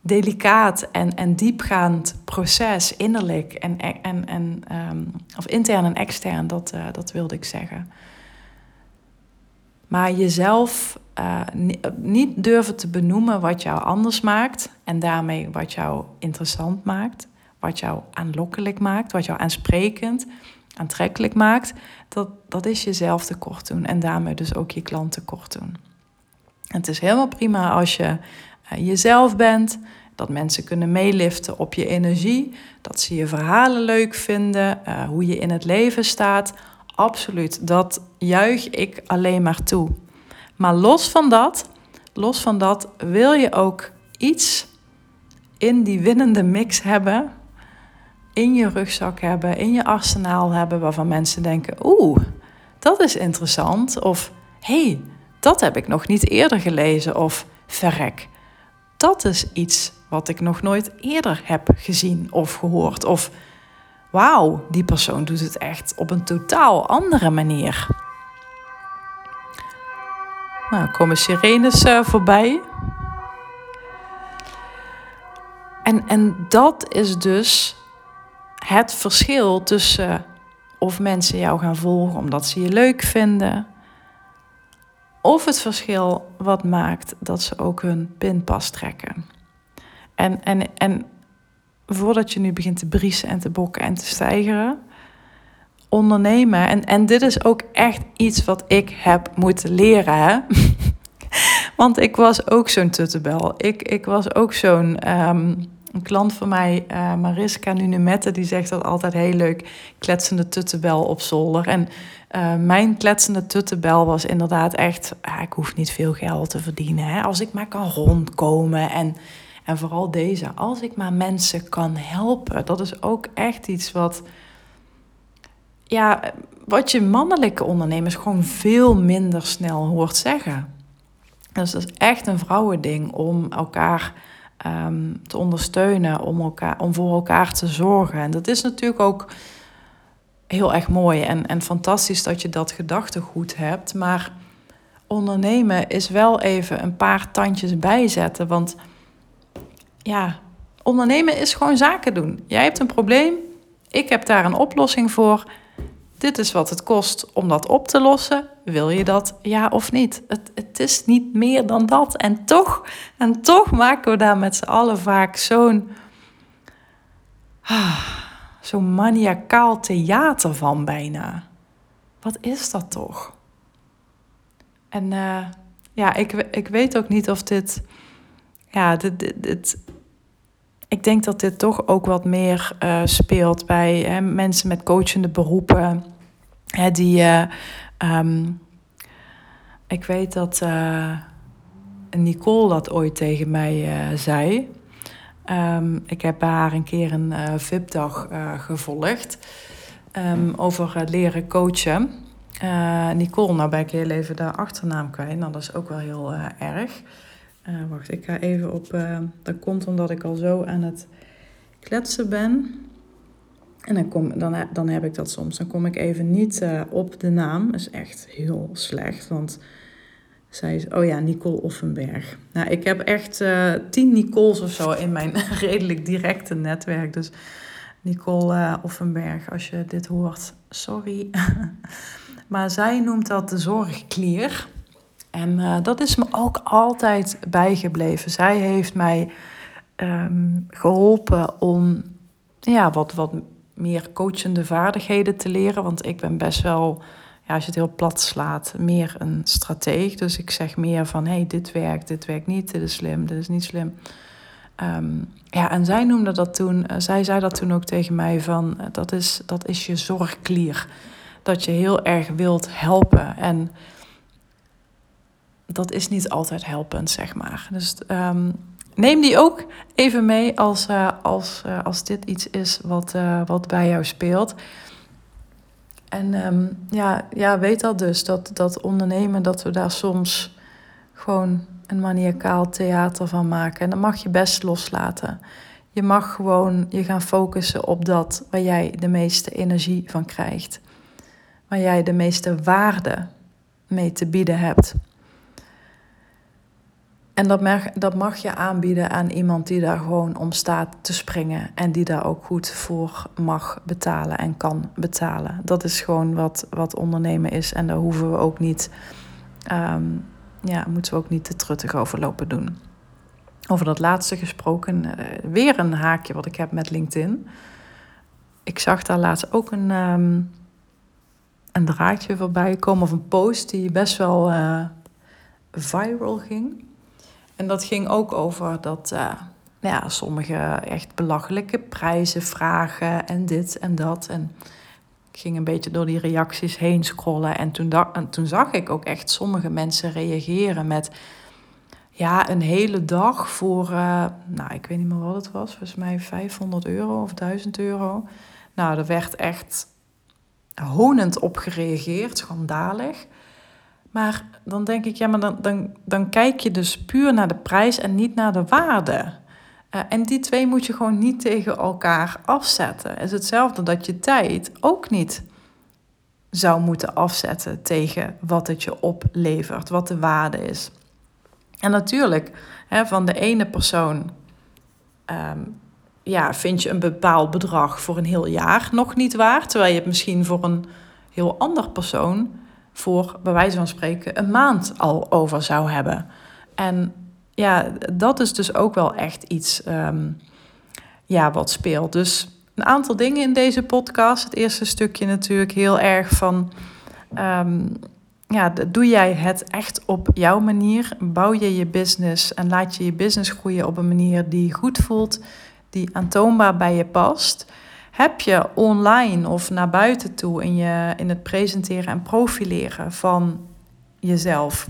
A: delicaat en, en diepgaand proces, innerlijk en, en, en um, of intern en extern, dat, uh, dat wilde ik zeggen. Maar jezelf uh, niet durven te benoemen wat jou anders maakt en daarmee wat jou interessant maakt, wat jou aanlokkelijk maakt, wat jou aansprekend, aantrekkelijk maakt, dat, dat is jezelf tekort doen en daarmee dus ook je klant tekort doen. het is helemaal prima als je uh, jezelf bent, dat mensen kunnen meeliften op je energie, dat ze je verhalen leuk vinden, hoe je in het leven staat. Absoluut, dat juich ik alleen maar toe. Maar los van dat, los van dat, wil je ook iets in die winnende mix hebben, in je rugzak hebben, in je arsenaal hebben, waarvan mensen denken: oeh, dat is interessant. Of hey, dat heb ik nog niet eerder gelezen. Of verrek, dat is iets wat ik nog nooit eerder heb gezien of gehoord. Of wauw, die persoon doet het echt op een totaal andere manier. Nou, komen sirenes uh, voorbij. En, en dat is dus het verschil tussen of mensen jou gaan volgen omdat ze je leuk vinden, of het verschil wat maakt dat ze ook hun pinpas trekken. En, en, en voordat je nu begint te briesen en te bokken en te stijgeren, ondernemen. En, en dit is ook echt iets wat ik heb moeten leren. Hè? Want ik was ook zo'n tuttebel. Ik, ik was ook zo'n um, Een klant van mij, uh, Mariska Nunemette, die zegt dat altijd heel leuk: kletsende tuttenbel op zolder. En uh, mijn kletsende tuttenbel was inderdaad echt: ah, ik hoef niet veel geld te verdienen. Hè? Als ik maar kan rondkomen. En, en vooral deze, als ik maar mensen kan helpen. Dat is ook echt iets wat. Ja, wat je mannelijke ondernemers gewoon veel minder snel hoort zeggen. Dus dat is echt een vrouwending om elkaar Ehm, te ondersteunen, om, elkaar, om voor elkaar te zorgen. En dat is natuurlijk ook heel erg mooi en, en fantastisch dat je dat gedachtegoed hebt. Maar ondernemen is wel even een paar tandjes bijzetten. Want ja, ondernemen is gewoon zaken doen. Jij hebt een probleem, ik heb daar een oplossing voor. Dit is wat het kost om dat op te lossen. Wil je dat, ja of niet? Het, het is niet meer dan dat. En toch, en toch maken we daar met z'n allen vaak zo'n ah, zo'n maniacaal theater van bijna. Wat is dat toch? En uh, ja, ik, ik weet ook niet of dit. Ja, dit, dit, dit ik denk dat dit toch ook wat meer uh, speelt bij hè, mensen met coachende beroepen. Hè, die, uh, um, ik weet dat uh, Nicole dat ooit tegen mij zei. Um, ik heb haar een keer een VIP-dag gevolgd um, over leren coachen. Nicole, nou ben ik heel even de achternaam kwijt. Nou, dat is ook wel heel erg. Uh, wacht, ik ga even op. Uh, dat komt omdat ik al zo aan het kletsen ben. En dan, kom, dan, dan heb ik dat soms. Dan kom ik even niet uh, op de naam. Dat is echt heel slecht. Want zij is. Oh ja, Nicole Offenberg. Nou, ik heb echt tien Nicoles of zo in mijn redelijk directe netwerk. Dus Nicole Offenberg, als je dit hoort, sorry. maar zij noemt dat de zorgklier. En uh, dat is me ook altijd bijgebleven. Zij heeft mij um, geholpen om ja, wat, wat meer coachende vaardigheden te leren. Want ik ben best wel, ja, als je het heel plat slaat, meer een strateeg. Dus ik zeg meer van, hé, hey, dit werkt, dit werkt niet, dit is slim, dit is niet slim. Um, ja, en zij noemde dat toen, uh, zij zei dat toen ook tegen mij van, uh, dat, is, dat is je zorgklier. Dat je heel erg wilt helpen. En dat is niet altijd helpend, zeg maar. Dus um, neem die ook even mee als, uh, als, uh, als dit iets is wat, uh, wat bij jou speelt. En um, ja, ja, weet dat dus, dat, dat ondernemen, dat we daar soms gewoon een maniacaal theater van maken. En dat mag je best loslaten. Je mag gewoon je gaan focussen op dat waar jij de meeste energie van krijgt. Waar jij de meeste waarde mee te bieden hebt. En dat mag, dat mag je aanbieden aan iemand die daar gewoon om staat te springen. En die daar ook goed voor mag betalen en kan betalen. Dat is gewoon wat, wat ondernemen is. En daar hoeven we ook niet, um, ja, moeten we ook niet te truttig over lopen doen. Over dat laatste gesproken, uh, weer een haakje wat ik heb met LinkedIn. Ik zag daar laatst ook een, um, een draadje voorbij komen of een post die best wel uh, viral ging. En dat ging ook over dat uh, ja, sommige echt belachelijke prijzen vragen en dit en dat. En ik ging een beetje door die reacties heen scrollen. En toen, en toen zag ik ook echt sommige mensen reageren met... Ja, een hele dag voor, uh, nou, ik weet niet meer wat het was. Volgens mij 500 euro of 1000 euro. Nou, er werd echt honend op gereageerd, schandalig. Maar dan denk ik, ja, maar dan, dan, dan kijk je dus puur naar de prijs en niet naar de waarde. Uh, en die twee moet je gewoon niet tegen elkaar afzetten. Het is hetzelfde dat je tijd ook niet zou moeten afzetten tegen wat het je oplevert, wat de waarde is. En natuurlijk, hè, van de ene persoon um, ja, vind je een bepaald bedrag voor een heel jaar nog niet waard, terwijl je het misschien voor een heel ander persoon voor, bij wijze van spreken, een maand al over zou hebben. En ja, dat is dus ook wel echt iets um, ja, wat speelt. Dus een aantal dingen in deze podcast. Het eerste stukje natuurlijk heel erg van... Um, ja, doe jij het echt op jouw manier? Bouw je je business en laat je je business groeien op een manier die goed voelt, die aantoonbaar bij je past, heb je online of naar buiten toe in, je, in het presenteren en profileren van jezelf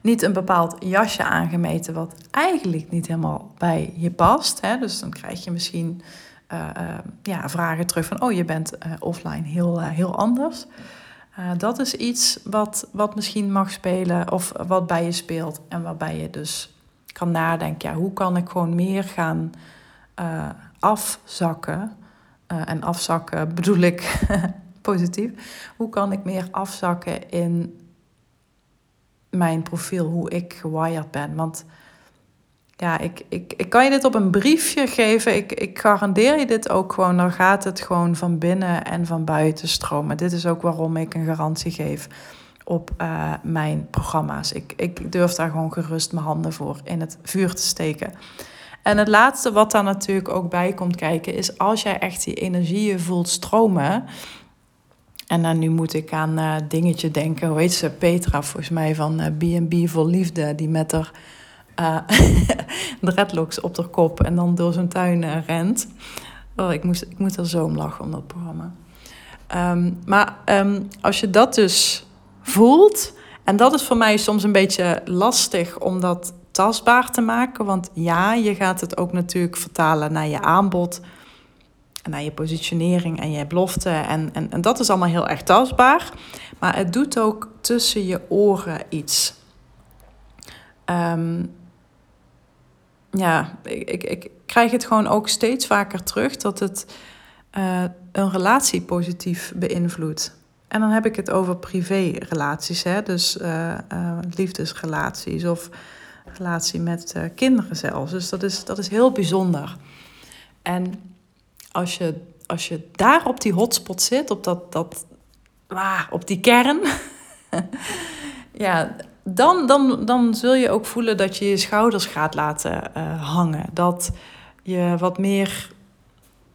A: niet een bepaald jasje aangemeten wat eigenlijk niet helemaal bij je past. Hè? Dus dan krijg je misschien uh, uh, ja, vragen terug van, oh je bent uh, offline heel, heel anders. dat is iets wat, wat misschien mag spelen of wat bij je speelt en waarbij je dus kan nadenken, ja, hoe kan ik gewoon meer gaan afzakken? en afzakken bedoel ik positief. Hoe kan ik meer afzakken in mijn profiel, hoe ik gewired ben. Want ja, ik, ik, ik kan je dit op een briefje geven. Ik, ik garandeer je dit ook gewoon. Dan gaat het gewoon van binnen en van buiten stromen. Dit is ook waarom ik een garantie geef op uh, mijn programma's. Ik, ik durf daar gewoon gerust mijn handen voor in het vuur te steken. En het laatste wat daar natuurlijk ook bij komt kijken, is als jij echt die energieën voelt stromen, en dan nu moet ik aan uh, dingetje denken. Hoe heet ze? Petra, volgens mij, van B&B uh, voor Liefde. Die met haar uh, dreadlocks op haar kop en dan door zo'n tuin rent. Oh, ik, moest, ik moet er zo om lachen om dat programma. Um, maar um, als je dat dus voelt... En dat is voor mij soms een beetje lastig om dat tastbaar te maken. Want ja, je gaat het ook natuurlijk vertalen naar je aanbod naar je positionering en je belofte. En, en, en dat is allemaal heel erg tastbaar. Maar het doet ook tussen je oren iets. Um, ja, ik, ik, krijg het gewoon ook steeds vaker terug dat het uh, een relatie positief beïnvloedt. En dan heb ik het over privé-relaties, hè? dus uh, liefdesrelaties of relatie met kinderen zelfs. Dus dat is, dat is heel bijzonder. En als je, als je daar op die hotspot zit, op, dat, dat, ah, op die kern, ja, dan, dan, dan zul je ook voelen dat je je schouders gaat laten uh, hangen. Dat je wat meer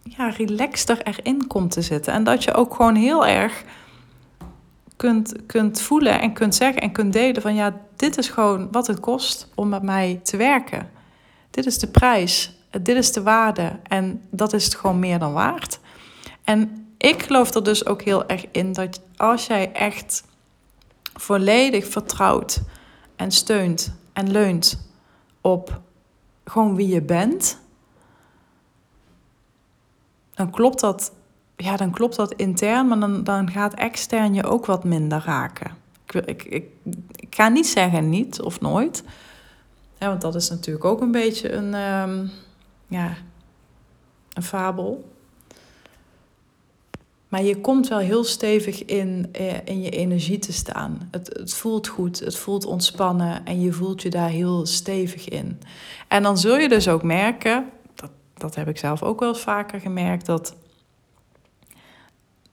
A: ja, relaxter erin komt te zitten. En dat je ook gewoon heel erg kunt, kunt voelen en kunt zeggen en kunt delen van ja, dit is gewoon wat het kost om met mij te werken. Dit is de prijs dit is de waarde en dat is het gewoon meer dan waard. En ik geloof er dus ook heel erg in dat als jij echt volledig vertrouwt en steunt en leunt op gewoon wie je bent, dan klopt dat, ja, dan klopt dat intern, maar dan, dan gaat extern je ook wat minder raken. Ik, ik, ik, ik ga niet zeggen niet of nooit, want dat is natuurlijk ook een beetje een. Um, ja, een fabel. Maar je komt wel heel stevig in, eh, in je energie te staan. Het, het voelt goed, het voelt ontspannen en je voelt je daar heel stevig in. En dan zul je dus ook merken, dat, dat heb ik zelf ook wel eens vaker gemerkt, dat,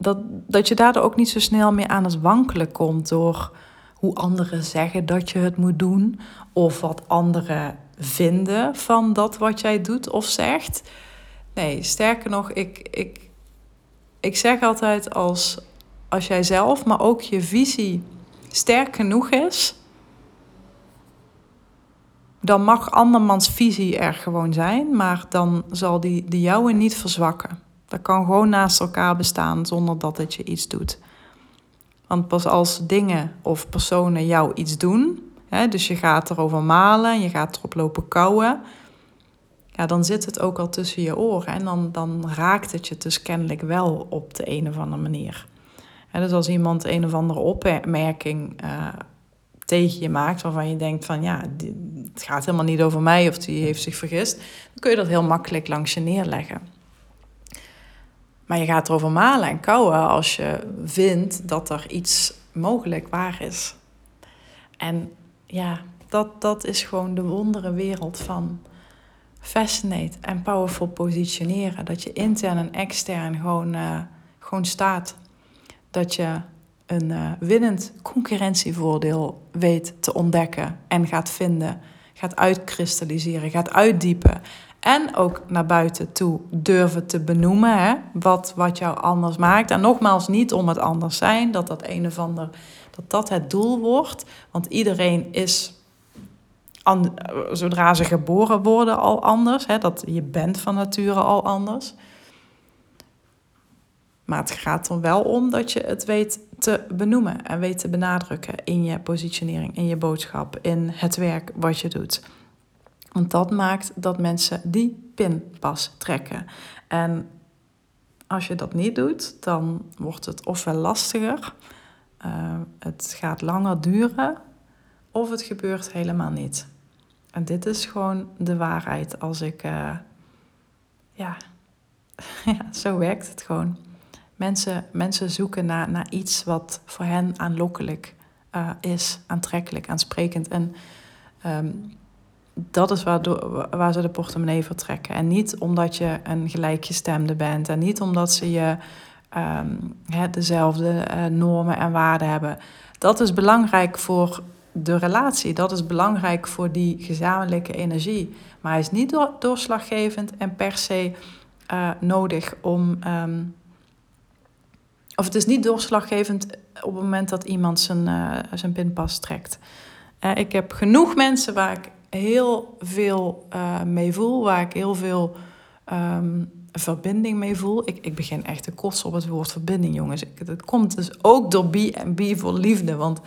A: dat, dat je daardoor ook niet zo snel meer aan het wankelen komt door hoe anderen zeggen dat je het moet doen of wat anderen vinden van dat wat jij doet of zegt. Nee, sterker nog, ik, ik, ik zeg altijd als, als jij zelf, maar ook je visie sterk genoeg is, dan mag andermans visie er gewoon zijn, maar dan zal die de jouwe niet verzwakken. Dat kan gewoon naast elkaar bestaan zonder dat het je iets doet. Want pas als dingen of personen jou iets doen, dus je gaat erover malen, je gaat erop lopen kouwen. Ja, dan zit het ook al tussen je oren. En dan, dan raakt het je dus kennelijk wel op de een of andere manier. dus als iemand een of andere opmerking uh, tegen je maakt, waarvan je denkt van ja, het gaat helemaal niet over mij of die heeft zich vergist, dan kun je dat heel makkelijk langs je neerleggen. Maar je gaat erover malen en kouwen als je vindt dat er iets mogelijk waar is. En ja, dat, dat is gewoon de wondere wereld van fascinate en powerful positioneren. Dat je intern en extern gewoon, uh, gewoon staat. Dat je een uh, winnend concurrentievoordeel weet te ontdekken en gaat vinden, gaat uitkristalliseren, gaat uitdiepen. En ook naar buiten toe durven te benoemen hè, wat, wat jou anders maakt. En nogmaals, niet om het anders zijn, dat dat een of ander dat dat het doel wordt. Want iedereen is zodra ze geboren worden al anders. Hè, dat je bent van nature al anders. Maar het gaat er wel om dat je het weet te benoemen en weet te benadrukken in je positionering, in je boodschap, in het werk wat je doet. Want dat maakt dat mensen die pin pas trekken. En als je dat niet doet, dan wordt het ofwel lastiger, uh, het gaat langer duren, of het gebeurt helemaal niet. En dit is gewoon de waarheid als ik, uh, ja, ja, zo werkt het gewoon. Mensen, mensen zoeken naar, naar iets wat voor hen aanlokkelijk uh, is, aantrekkelijk, aansprekend. En um, dat is waardoor, waar ze de portemonnee vertrekken. En niet omdat je een gelijkgestemde bent. En niet omdat ze je um, dezelfde uh, normen en waarden hebben. Dat is belangrijk voor de relatie. Dat is belangrijk voor die gezamenlijke energie. Maar hij is niet door, doorslaggevend en per se uh, nodig om. Um, of het is niet doorslaggevend op het moment dat iemand zijn, uh, zijn pinpas trekt. Ik heb genoeg mensen waar ik heel veel uh, mee voel, waar ik heel veel um, verbinding mee voel. Ik, ik begin echt te kotsen op het woord verbinding, jongens. Ik, dat komt dus ook door B&B voor liefde, want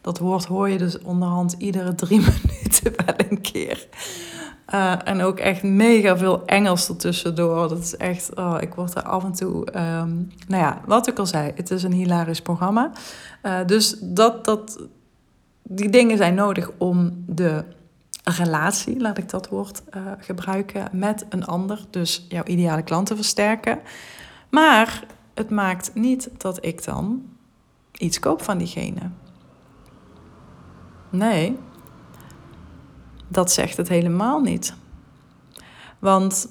A: dat woord hoor je dus onderhand iedere drie minuten wel een keer. Uh, en ook echt mega veel Engels ertussendoor. Dat is echt, oh, ik word er af en toe. Um, nou ja, wat ik al zei, het is een hilarisch programma. Uh, dus dat, dat, die dingen zijn nodig om de relatie, laat ik dat woord uh, gebruiken, met een ander. Dus jouw ideale klant te versterken. Maar het maakt niet dat ik dan iets koop van diegene. Nee, dat zegt het helemaal niet. Want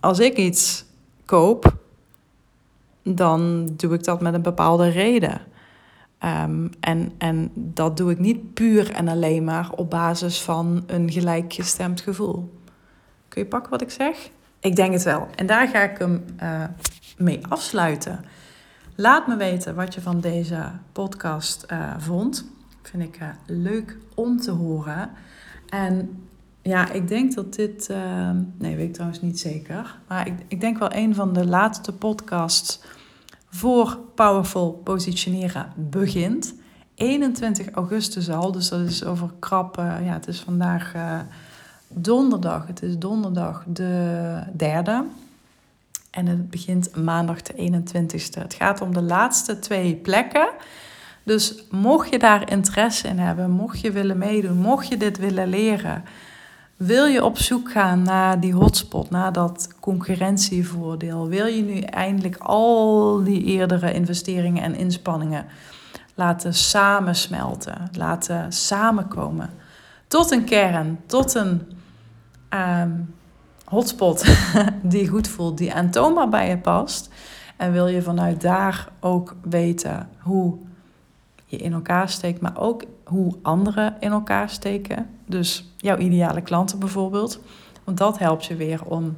A: als ik iets koop, dan doe ik dat met een bepaalde reden. Um, en, en dat doe ik niet puur en alleen maar op basis van een gelijkgestemd gevoel. Kun je pakken wat ik zeg? Ik denk het wel. En daar ga ik hem uh, mee afsluiten. Laat me weten wat je van deze podcast uh, vond. Vind ik uh, leuk om te horen. En ja, ik denk dat dit. nee, weet ik trouwens niet zeker. Maar ik, ik denk wel een van de laatste podcasts voor Powerful Positioneren begint. 21 augustus al, dus dat is over krap. ja, het is vandaag uh, donderdag. Het is donderdag de derde. En het begint maandag de 21ste. Het gaat om de laatste twee plekken. Dus mocht je daar interesse in hebben, mocht je willen meedoen, mocht je dit willen leren, wil je op zoek gaan naar die hotspot, naar dat concurrentievoordeel? Wil je nu eindelijk al die eerdere investeringen en inspanningen laten samensmelten, laten samenkomen tot een kern, tot een um, hotspot die goed voelt, die aantoonbaar bij je past? En wil je vanuit daar ook weten hoe je in elkaar steekt, maar ook hoe anderen in elkaar steken. Dus jouw ideale klanten bijvoorbeeld. Want dat helpt je weer om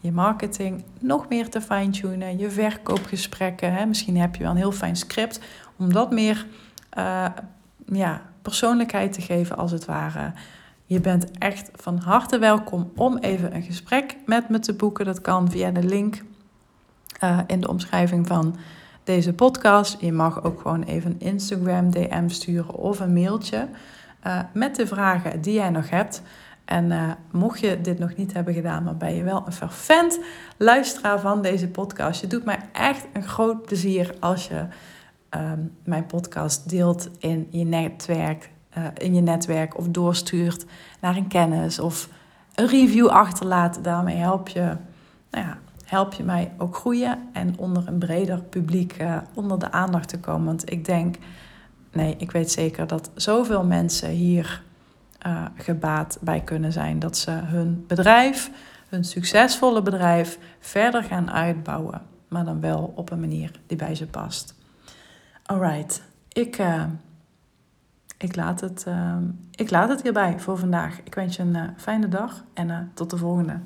A: je marketing nog meer te fine-tunen, je verkoopgesprekken. Hè. Misschien heb je wel een heel fijn script om dat meer uh, ja, persoonlijkheid te geven, als het ware. Je bent echt van harte welkom om even een gesprek met me te boeken. Dat kan via de link uh, in de omschrijving van deze podcast. Je mag ook gewoon even een Instagram DM sturen of een mailtje uh, met de vragen die jij nog hebt. En uh, mocht je dit nog niet hebben gedaan, maar ben je wel een fervent luisteraar van deze podcast. Je doet mij echt een groot plezier als je um, mijn podcast deelt in je netwerk, uh, in je netwerk of doorstuurt naar een kennis of een review achterlaat. Daarmee help je nou ja, help je mij ook groeien en onder een breder publiek uh, onder de aandacht te komen. Want ik denk, nee, ik weet zeker dat zoveel mensen hier uh, gebaat bij kunnen zijn. Dat ze hun bedrijf, hun succesvolle bedrijf, verder gaan uitbouwen. Maar dan wel op een manier die bij ze past. Alright, ik, uh, ik, laat het, ik laat het hierbij voor vandaag. Ik wens je een fijne dag en tot de volgende.